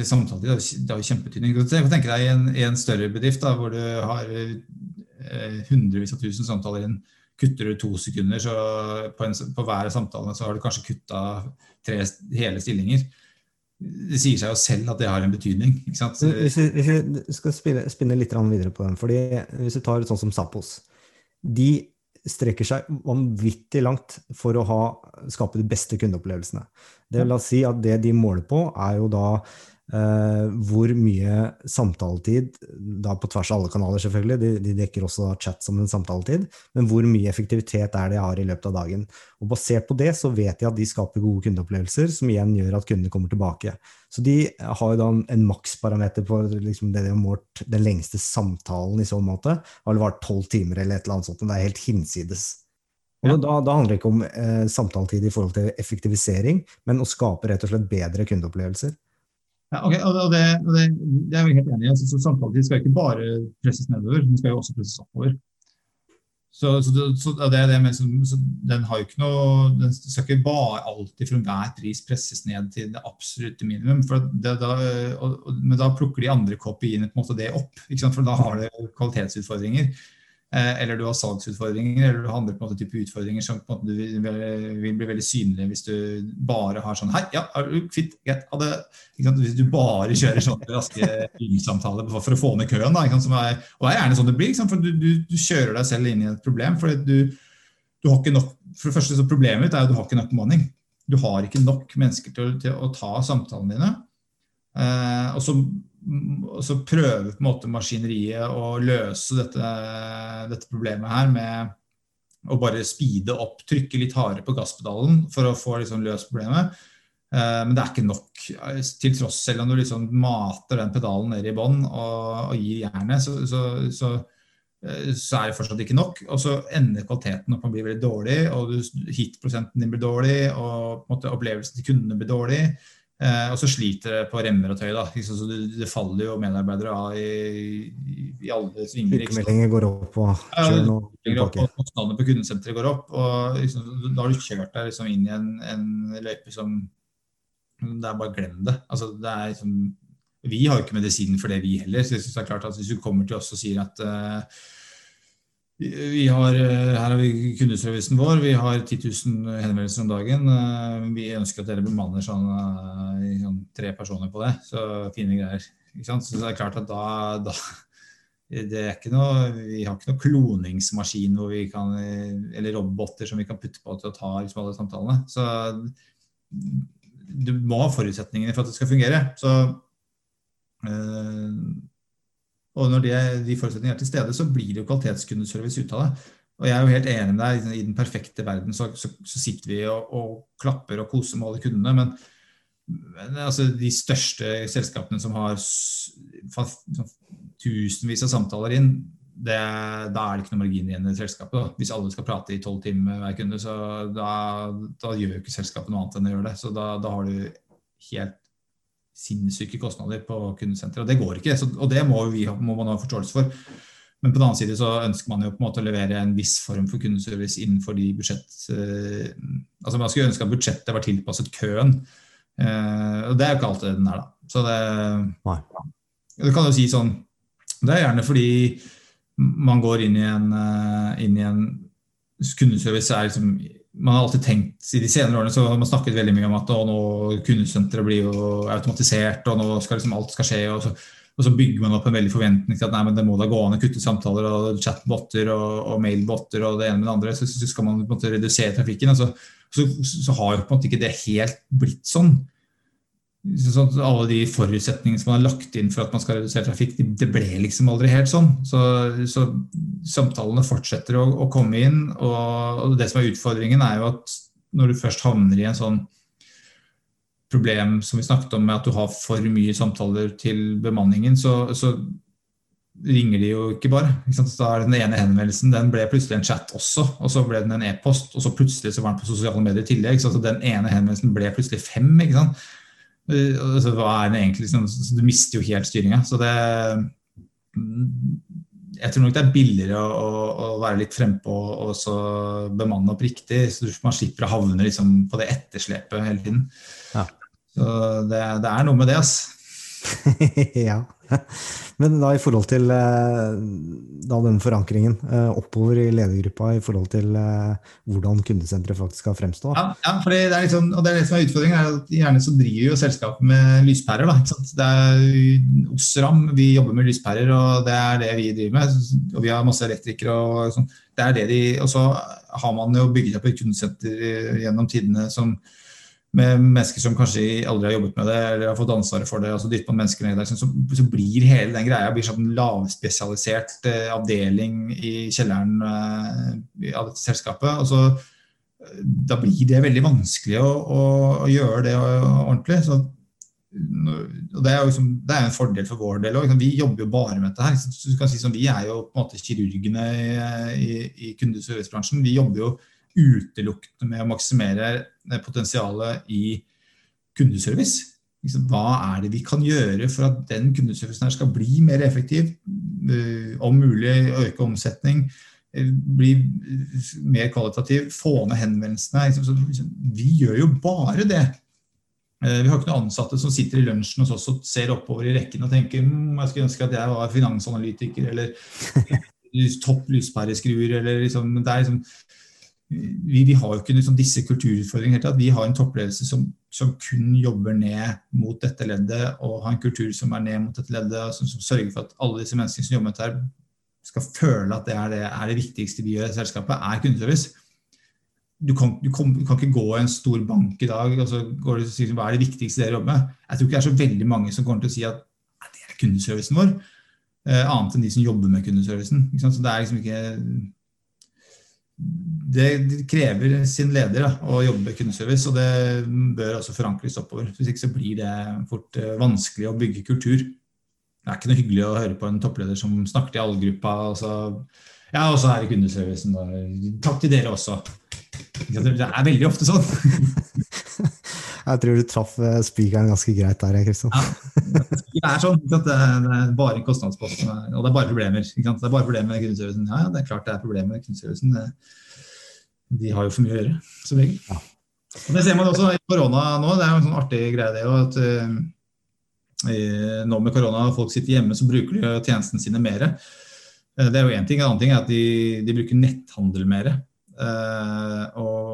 [SPEAKER 2] Samtaletid det har jo kjempebetydning. Tenk deg i en, en større bedrift da, hvor du har eh, hundrevis av tusen samtaler inn. Kutter du to sekunder så på, en, på hver samtale, så har du kanskje kutta tre hele stillinger det sier seg jo selv at det har en betydning.
[SPEAKER 1] Hvis vi, hvis vi skal spille, spinne litt videre på den, fordi Hvis vi tar et sånt som Zappos De strekker seg vanvittig langt for å ha, skape de beste kundeopplevelsene. Det vil da si at det de måler på, er jo da Uh, hvor mye samtaletid, da på tvers av alle kanaler selvfølgelig, de, de, dekker også chat som en samtaletid, men hvor mye effektivitet er det jeg har i løpet av dagen. Og Basert på det så vet jeg at de skaper gode kundeopplevelser, som igjen gjør at kundene kommer tilbake. Så de har jo da en, en maksparameter på liksom det de har målt den lengste samtalen i så måte. Har det vart tolv timer eller et eller annet sånt, men det er helt hinsides. Og ja. da, da, handler det ikke om eh, samtaletid i forhold til effektivisering, men å skape rett og slett bedre kundeopplevelser.
[SPEAKER 2] Ja, okay, og det, og det, det, er jeg helt enig i. Altså, så Samtaletid skal ikke bare presses nedover, den skal jo også presses oppover. Så, så, så det med, så, den har jo ikke noe Den skal ikke bare alltid for enhver pris presses ned til det absolutte minimum. Da, og, men da plukker de andre KPI-ene på en måte det opp. For da har det kvalitetsutfordringer. Eh, eller du har salgsutfordringer, eller du har andre på en måte type utfordringer som på en måte vil, vil, bli veldig synlige hvis du bare har sånn Hei, ja, er du kvitt, greit, Hvis du bare kjører sånne raske samtaler for, for, å få ned køen, da, er, og det er gjerne sånn det blir, for du, du, du, kjører deg selv inn i et problem. For du, du har ikke nok, for det første så Problemet er at du har ikke nok bemanning. Du har ikke nok mennesker til, til å ta samtalene dine. Eh, og så så prøve på en måte maskineriet å løse dette, dette, problemet her med å bare speede opp, trykke litt hardere på gasspedalen for å få liksom løst problemet. Eh, men det er ikke nok. Til tross selv om du liksom mater den pedalen ned i bånn og, og, gir jernet, så, så, så, eh, så, er det fortsatt ikke nok. Og så ender kvaliteten opp med å bli veldig dårlig, og hitprosenten din blir dårlig, og måte, opplevelsen til kundene blir dårlig. Eh, og så sliter det på remmer og tøy. da, så det, det, faller jo medarbeidere av i, i alle svinger.
[SPEAKER 1] Sykemeldinger går opp og kjører noe
[SPEAKER 2] tilbake. Og kostnadene på kundesenteret går opp. og liksom, Da har du kjørt deg liksom inn i en, en løype som Det er bare glem det. altså det er liksom, Vi har jo ikke medisinen for det, vi heller. så jeg synes det er klart at Hvis du kommer til oss og sier at uh, vi har, eh, her har vi kundeservicen vår. Vi har 10 000 henvendelser om dagen. Eh, vi ønsker at dere bemanner sånn, sånn tre personer på det. Så fine greier. Så det er klart at da, da, noe, vi har ikke noe kloningsmaskin kan, eller roboter som vi kan putte på til å ta liksom, alle samtalene. Så du må ha forutsetningene for at det skal fungere. Så, øh, og når de, de forutsetningene er til stede, så blir det jo kvalitetskundeservice ut av det. Og jeg er jo helt enig med deg. I den perfekte verden så, så, så sitter vi og, og, klapper og koser med alle kundene. Men, men altså, de største selskapene som har tusenvis av samtaler inn, det, da er det ikke noe margin igjen i selskapet. Da. Hvis alle skal prate i tolv timer hver kunde, så da, da gjør jo ikke selskapet noe annet enn å gjøre det. Så da, da har du helt sinnssyke kostnader på kundesenteret. Og det går ikke. Så, og det må, vi, må man ha forståelse for. Men på den annen side så ønsker man jo på en måte å levere en viss form for kundeservice innenfor de budsjett... Eh, altså Man skulle ønske at budsjettet var tilpasset køen. Eh, og det er jo ikke alltid den er, da. Så det, det kan jo si sånn Det er gjerne fordi man går inn i en, eh, inn i en kundeservice er liksom man har alltid tenkt I de senere årene så har man snakket veldig mye om at å, nå kundesenteret blir jo automatisert, og nå skal liksom alt skal skje. og så og så bygger man opp en veldig forventning til at nei, men det må da gå an å kutte samtaler og chatboter og, og mailboter og det ene med det andre. Så, så skal man på en måte redusere trafikken. Altså, så, så, har jo på en måte ikke det helt blitt sånn. Så, alle de forutsetningene som man har lagt inn for at man skal redusere trafikk, det ble liksom aldri helt sånn. Så, så samtalene fortsetter å, å komme inn. Og, og det som er utfordringen, er jo at når du først havner i en sånn problem som vi snakket om med at du har for mye samtaler til bemanningen, så, så ringer de jo ikke bare. Ikke da er Den ene henvendelsen den ble plutselig en chat også, og så ble den en e-post, og så plutselig så var den på sosiale medier i tillegg. Så den ene henvendelsen ble plutselig fem. ikke sant? Altså, hva er det egentlig? Liksom, du mister jo helt styringa. Så det jeg tror nok det er billigere å, å, være litt frempå og så bemanne opp riktig, så man slipper å havne liksom på det etterslepet hele tiden. Ja. Så det, det, er noe med det, altså.
[SPEAKER 1] ja. Men da i forhold til eh, da den forankringen eh, oppover i ledergruppa i forhold til eh, hvordan kundesenteret faktisk skal fremstå?
[SPEAKER 2] Ja, ja for det er liksom, og det er det som er utfordringen, er at gjerne så driver jo selskapet med lyspærer. Da, det er Osram, vi jobber med lyspærer, og det er det vi driver med. Og vi har masse elektrikere. og sånn. Det er det de, og så har man jo bygget opp et kundesenter gjennom tidene som med mennesker som kanskje aldri har jobbet med det eller har fått ansvaret for det, altså dytte på mennesker ned der, så, så, blir hele den greia blir sånn lavspesialisert eh, avdeling i kjelleren eh, av dette selskapet. og så eh, Da blir det veldig vanskelig å, å, å gjøre det ordentlig. Så, og det er jo liksom, det er en fordel for vår del òg. Vi jobber jo bare med dette her. Så du kan si som Vi er jo på en måte kirurgene i, i, i kundeservicebransjen. Vi jobber jo utelukkende med å maksimere potensialet i kundeservice. Hva er det vi kan gjøre for at den kundeservicen skal bli mer effektiv? Eh, om mulig øke omsetning, eh, bli mer kvalitativ, få ned henvendelsene. Vi gjør jo bare det. Eh, vi har ikke noen ansatte som sitter i lunsjen hos oss og ser oppover i rekken og tenker mm, jeg skulle ønske at jeg var finansanalytiker eller topp lyspæreskruer. Eller liksom, det er liksom vi, vi, har jo ikke liksom disse kulturutfordringene. at Vi har en toppledelse som, som, kun jobber ned mot dette leddet, og har en kultur som er ned mot dette leddet, som, som sørger for at alle disse menneskene som jobber med dette, skal føle at det er det, er det viktigste vi gjør i selskapet, er kundeservice. Du kan, du, kan, du kan, ikke gå i en stor bank i dag og så går du og sier hva er det viktigste dere jobber med. Jeg tror ikke det er så veldig mange som kommer til å si at det er kundeservicen vår, eh, annet enn de som jobber med kundeservicen. Så det er liksom ikke det krever sin leder da, å jobbe med kundeservice, og det bør også forankres oppover. Hvis ikke så blir det fort eh, vanskelig å bygge kultur. Det er ikke noe hyggelig å høre på en toppleder som snakker til allgruppa. Og så, ja, og så er det kundeservicen. Takk til dere også. Det er veldig ofte sånn.
[SPEAKER 1] Jeg tror du traff eh, spikeren ganske greit der, Kristian.
[SPEAKER 2] Ja, det er sånn. Det er bare kostnadsposten, og det er bare problemer. Det er bare problemer med kundeservicen. Ja, det er klart det er problemer med kundeservicen. De har jo for mye å gjøre, som regel. Ja. Og det ser man også i korona nå. Det er jo en sånn artig greie det at uh, nå med korona og folk sitter hjemme, så bruker de tjenestene sine mer. Uh, det er jo én ting. En annen ting er at de, de bruker netthandel mer. Uh, og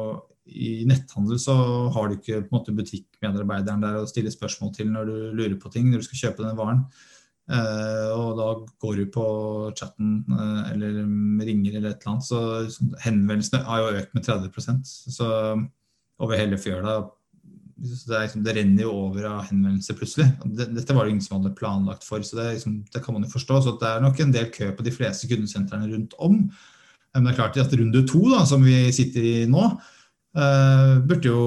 [SPEAKER 2] i netthandel så har du ikke på en måte butikkmedarbeideren der å stille spørsmål til når du lurer på ting, når du skal kjøpe den varen. Uh, og da går du på chatten uh, eller ringer eller et eller annet, så henvendelsene har jo økt med 30% så over hele fjøla. Det, liksom, det, renner jo over av henvendelser plutselig. Dette var det ingen som hadde planlagt for, så det, liksom, det, kan man jo forstå. Så det er nok en del kø på de fleste kundesentrene rundt om. Men det er klart at runde to, da, som vi sitter i nå, Uh, burde jo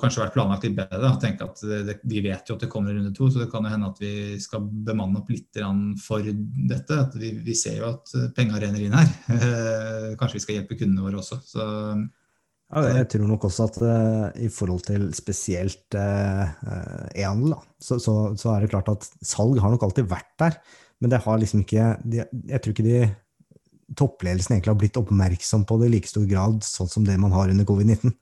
[SPEAKER 2] kanskje vært planlagt litt bedre. Tenke at det, Vi vet jo at det kommer runde to, så det kan jo hende at vi skal bemanne opp litt for dette. Vi, vi, ser jo at penga renner inn her. Uh, kanskje vi skal hjelpe kundene våre også. Så,
[SPEAKER 1] ja, jeg tror nok også at uh, i forhold til spesielt e-handel, så, så, så, er det klart at salg har nok alltid vært der. Men det har liksom ikke de, Jeg tror ikke de toppledelsen egentlig har blitt oppmerksom på det i like stor grad sånn som det man har under covid-19.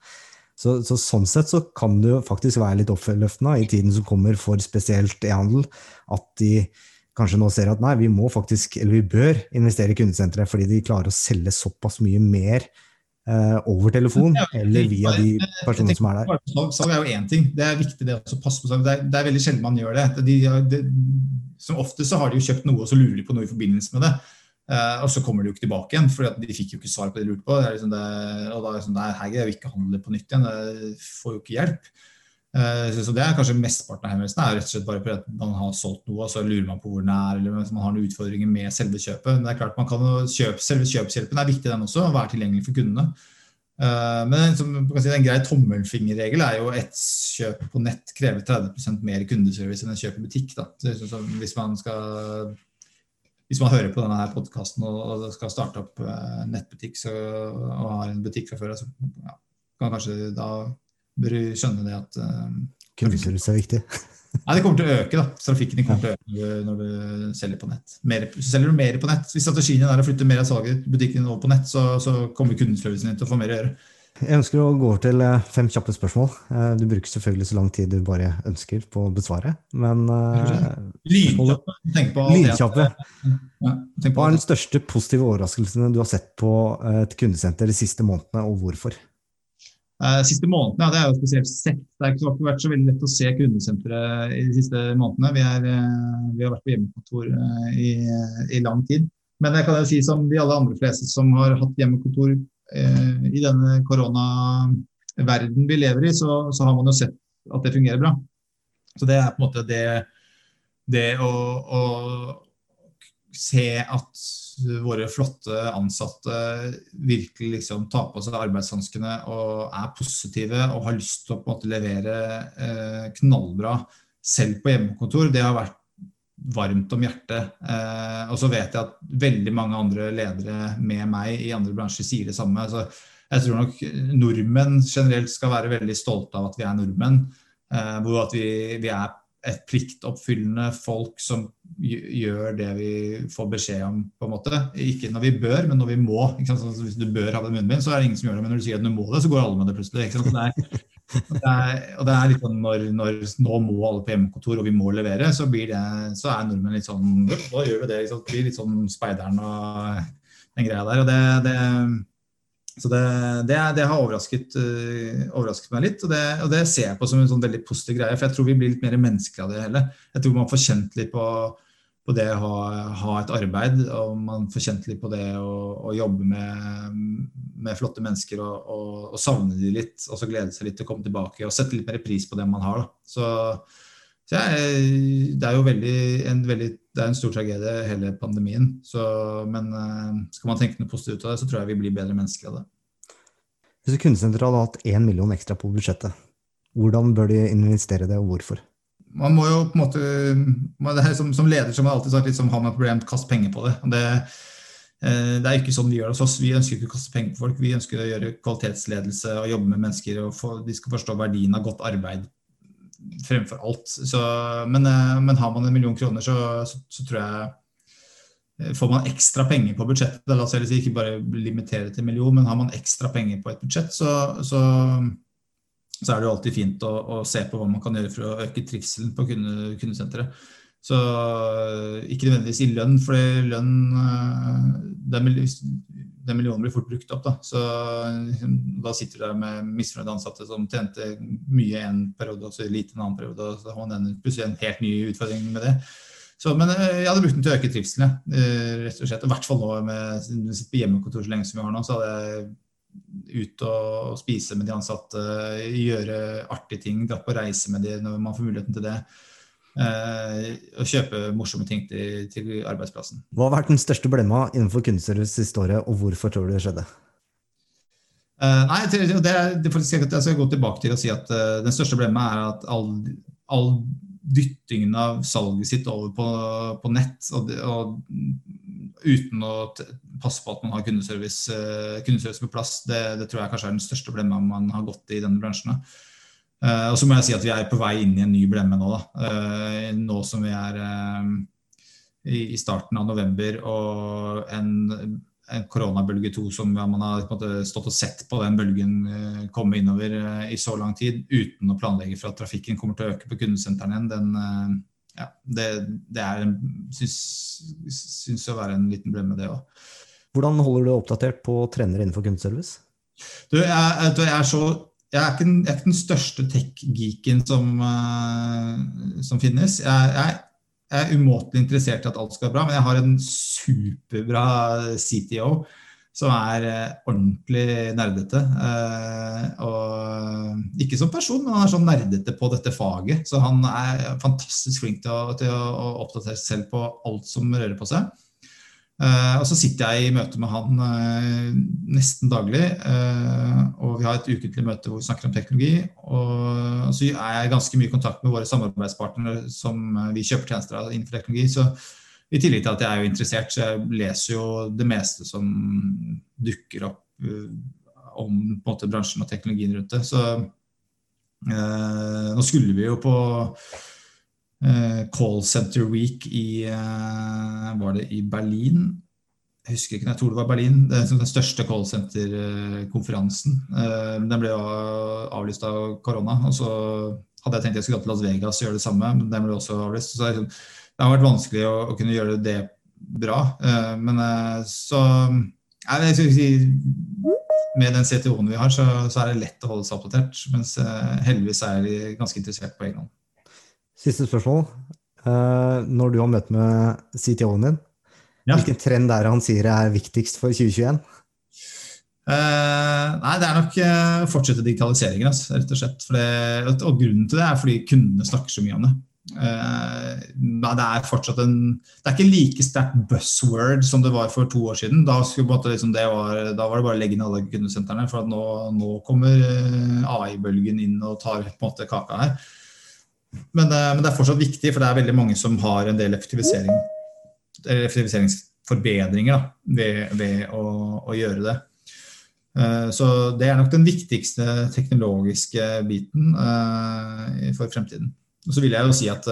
[SPEAKER 1] Så, så, sånn sett så kan det jo faktisk være litt oppløftende i tiden som kommer for spesielt e-handel, at de kanskje nå ser at nei, vi må faktisk, eller vi bør investere i kundesenteret fordi de klarer å selge såpass mye mer eh, over telefon eller via de personene som er der.
[SPEAKER 2] Salg er jo én ting, det er viktig det å passe på salg. Det det er veldig sjelden man gjør det. De, de, som ofte så har de jo kjøpt noe, og så lurer de på noe i forbindelse med det. Uh, og så kommer de jo ikke tilbake igjen, for de fikk jo ikke svar på det de lurte på. Det liksom det, og da er det sånn, nei, her greier vi ikke handle på nytt igjen, jeg får jo ikke hjelp. Uh, så, det er kanskje mesteparten av henvendelsene er rett og slett bare fordi man har solgt noe, og så lurer man på hvor den er, eller man har noen utfordringer med selve kjøpet. Men det er klart man kan kjøpe, Selve kjøpshjelpen er viktig, den også, å være tilgjengelig for kundene. Uh, men som, si, en grei tommelfingerregel er jo et kjøp på nett krever 30% mer kundeservice enn et kjøp i butikk. Da. Så, så, hvis man skal hvis man hører på denne podkasten og, skal starte opp eh, nettbutikk så, og har en butikk fra før, så ja, kan kanskje da bør du skjønne det at uh,
[SPEAKER 1] Kundeservice er viktig.
[SPEAKER 2] Nei, det kommer til å øke. da. Trafikken kommer til å øke når du selger på nett. Mer, selger du mer på nett. Hvis strategien er å flytte mer av salget butikken over på nett, så, så kommer kundeservicen din til å få mer å gjøre.
[SPEAKER 1] Jeg ønsker å gå over til eh, fem kjappe spørsmål. Eh, du bruker selvfølgelig så lang tid du bare ønsker på å besvare, men
[SPEAKER 2] Lynkjappe. Tenk på Lydkjappe.
[SPEAKER 1] Hva er den største positive overraskelsen du har sett på et kundesenter de siste månedene, og hvorfor?
[SPEAKER 2] siste månedene, ja, Det er jo spesielt sett. Det har ikke vært så veldig lett å se kundesenteret i de siste månedene. Vi, er, vi har vært på hjemmekontor i, i, lang tid. Men jeg kan jo si som de alle andre fleste som har hatt hjemmekontor Eh, i denne koronaverden vi lever i, så, så, har man jo sett at det fungerer bra. Så det er på en måte det, det å, å se at våre flotte ansatte virkelig liksom tar på seg arbeidshanskene og er positive og har lyst til å på en måte levere eh, knallbra selv på hjemmekontor, det har vært varmt om hjertet. Eh, og så vet jeg at veldig mange andre ledere med meg i andre bransjer sier det samme. Så jeg tror nok nordmenn generelt skal være veldig stolte av at vi er nordmenn. Eh, hvor at vi, vi, er et pliktoppfyllende folk som gjør det vi får beskjed om, på en måte. Ikke når vi bør, men når vi må. Så hvis du bør ha den munnbind, så er det ingen som gjør det. Men når du sier at du må det, så går alle med det plutselig. Det er, og det er, og det er litt sånn når, når, nå må alle på hjemmekontor, og vi må levere, så, blir det, så er nordmenn litt sånn Da gjør vi det. Liksom. Blir litt sånn speideren og den greia der. og det, det så det, har overrasket, uh, overrasket, meg litt, og og det, ser jeg på som en sånn veldig positiv greie. For jeg tror vi blir litt mer mennesker av det hele. Jeg tror man får kjent litt på på det å ha, ha, et arbeid, og man får kjent litt på det å, å jobbe med, med, flotte mennesker og, og, og, savne de litt, og så glede seg litt til å komme tilbake og sette litt mer pris på det man har. Så, så jeg, det er jo veldig, en, veldig, det er en stor tragedie, hele pandemien. Så, men eh, skal man tenke noe positivt av det, så tror jeg vi blir bedre mennesker av det.
[SPEAKER 1] Hvis kundesenteret hadde hatt én million ekstra på budsjettet, hvordan bør de investere det, og hvorfor?
[SPEAKER 2] man må jo på en måte som, som, leder som har alltid sagt liksom, har man et problem, kast penger på det. det. Eh, det er ikke sånn vi gjør det hos oss. Vi ønsker ikke å kaste penger på folk. Vi ønsker å gjøre kvalitetsledelse og jobbe med mennesker. og få, De skal forstå verdien av godt arbeid fremfor alt. Så, men, eh, men, har man en million kroner, så, så, så, tror jeg eh, Får man ekstra penger på budsjettet, la oss si, ikke bare limitere til million, men har man ekstra penger på et budsjett, så er det jo alltid fint å, å, se på hva man kan gjøre for å øke trivselen på kunde, kundesenteret. Så eh, ikke nødvendigvis i lønn, for lønn eh, den, millionen blir fort brukt opp. Da. Så liksom, da sitter du der med misfornøyde ansatte som tjente mye en periode og så lite en annen periode. Og så har man plutselig en helt ny utfordring med det. Så, men jeg hadde brukt den til å øke trivselen. rett og slett. I hvert fall nå med på hjemmekontor så lenge som vi har nå, så hadde jeg ut og spise med de ansatte, gjøre artige ting, dra på reise med de når man får muligheten til det. Eh, og kjøpe morsomme ting til, til, arbeidsplassen.
[SPEAKER 1] Hva har vært den største blemma innenfor kundeservice siste året, og hvorfor tror du det skjedde?
[SPEAKER 2] Uh, nei, det, det, det, jeg skal gå tilbake til å si at uh, Den største blemma er at all, all, dyttingen av salget sitt over på, på nett, og, og, uten å passe på at man har kundeservice, uh, kundeservice på plass, det, det, tror jeg kanskje er den største blemma man har gått i i denne bransjen. Uh, og så må jeg si at vi er på vei inn i en ny blemme nå. Da. Uh, nå som vi er uh, i, i, starten av november og en, en koronabølge to som man har måte, stått og sett på den bølgen komme innover i så lang tid uten å planlegge for at trafikken kommer til å øke på kundesentrene igjen, den, ja, det, det er en, syns, syns å være en liten blemme, det òg.
[SPEAKER 1] Hvordan holder du oppdatert på trender innenfor kundeservice?
[SPEAKER 2] Du, jeg, jeg, er så jeg er, ikke, jeg er ikke den største tech-geeken som, uh, som, finnes. Jeg, jeg, jeg, er umåtelig interessert i at alt skal være bra, men jeg har en superbra CTO som er uh, ordentlig nerdete. Uh, og ikke som person, men han er sånn nerdete på dette faget. Så han er fantastisk flink til å, til å oppdatere seg selv på alt som rører på seg. Uh, og så sitter jeg i møte med han uh, nesten daglig. Uh, og vi har et ukentlig møte hvor vi snakker om teknologi. Og så er jeg ganske mye i kontakt med våre samarbeidspartnere som vi kjøper tjenester av innenfor teknologi. Så i tillegg til at jeg er jo interessert, så jeg leser jo det meste som dukker opp om måte, bransjen og teknologien rundt det. Så nå skulle vi jo på Eh, call Center Week i eh, Var det i Berlin? Jeg husker ikke, jeg tror det var Berlin. Det er den største callsenter-konferansen. Eh, den ble avlyst av korona. og så hadde jeg tenkt jeg skulle gå til Las Vegas og gjøre det samme, men den ble også avlyst. Så liksom, det har vært vanskelig å, kunne gjøre det bra. Men så jeg vil si, Med den CTO-en vi har, så, så, er det lett å holde seg oppdatert. Mens heldigvis er de ganske interessert på egen hånd.
[SPEAKER 1] Siste spørsmål. Uh, når du har møtt med CTO-en din, ja. hvilken trend er det han sier er viktigst for 2021?
[SPEAKER 2] Uh, eh, nei, Det er nok uh, fortsette digitaliseringen. Altså, rett og slett. Det, og grunnen til det er fordi kundene snakker så mye om det. Uh, det er fortsatt en Det er ikke like sterkt buzzword som det var for to år siden. Da, liksom var, da var, det bare å legge ned alle kundesentrene. For nå, nå, kommer AI-bølgen inn og tar på en måte kaka her. Men, eh, men, det er fortsatt viktig, for det er veldig mange som har en del effektivisering, effektiviseringsforbedringer da, ved, ved å, å, gjøre det. Eh, så det er nok den viktigste teknologiske biten eh, for fremtiden. Og så vil jeg jo si at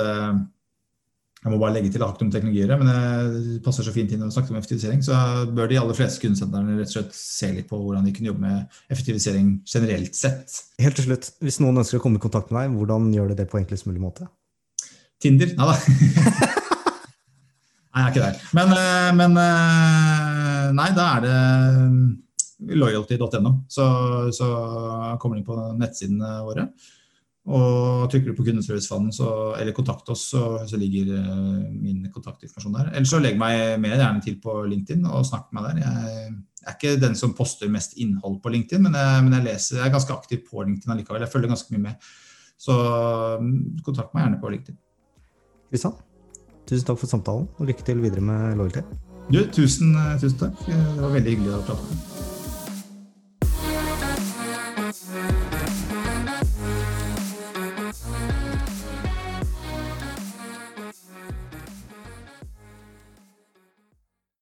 [SPEAKER 2] jeg må bare legge til aktum teknologier, men det passer så fint inn når vi snakker om effektivisering. Så bør de aller fleste kundesentrene rett og slett se litt på hvordan de kunne jobbe med effektivisering generelt sett.
[SPEAKER 1] Helt til slutt, Hvis noen ønsker å komme i kontakt med deg, hvordan gjør de det på enklest mulig måte?
[SPEAKER 2] Tinder? Nei da. nei, jeg er ikke der. Men, eh, men, eh, Nei, da er det loyalty.no. Så, så kommer de på nettsidene våre. Og trykker du på kundeservicefanen eller kontakt oss, så, så ligger uh, min kontaktinformasjon der. Eller så legg meg mer gjerne til på LinkedIn og snakk med meg der. Jeg, er ikke den som poster mest innhold på LinkedIn, men jeg, men jeg, leser, jeg er ganske aktiv på LinkedIn allikevel. Jeg følger ganske mye med. Så um, kontakt meg gjerne på LinkedIn.
[SPEAKER 1] Kristian, tusen takk for samtalen, og lykke til videre med loyalty.
[SPEAKER 2] Du, tusen, tusen takk. Det var veldig hyggelig å prate med deg.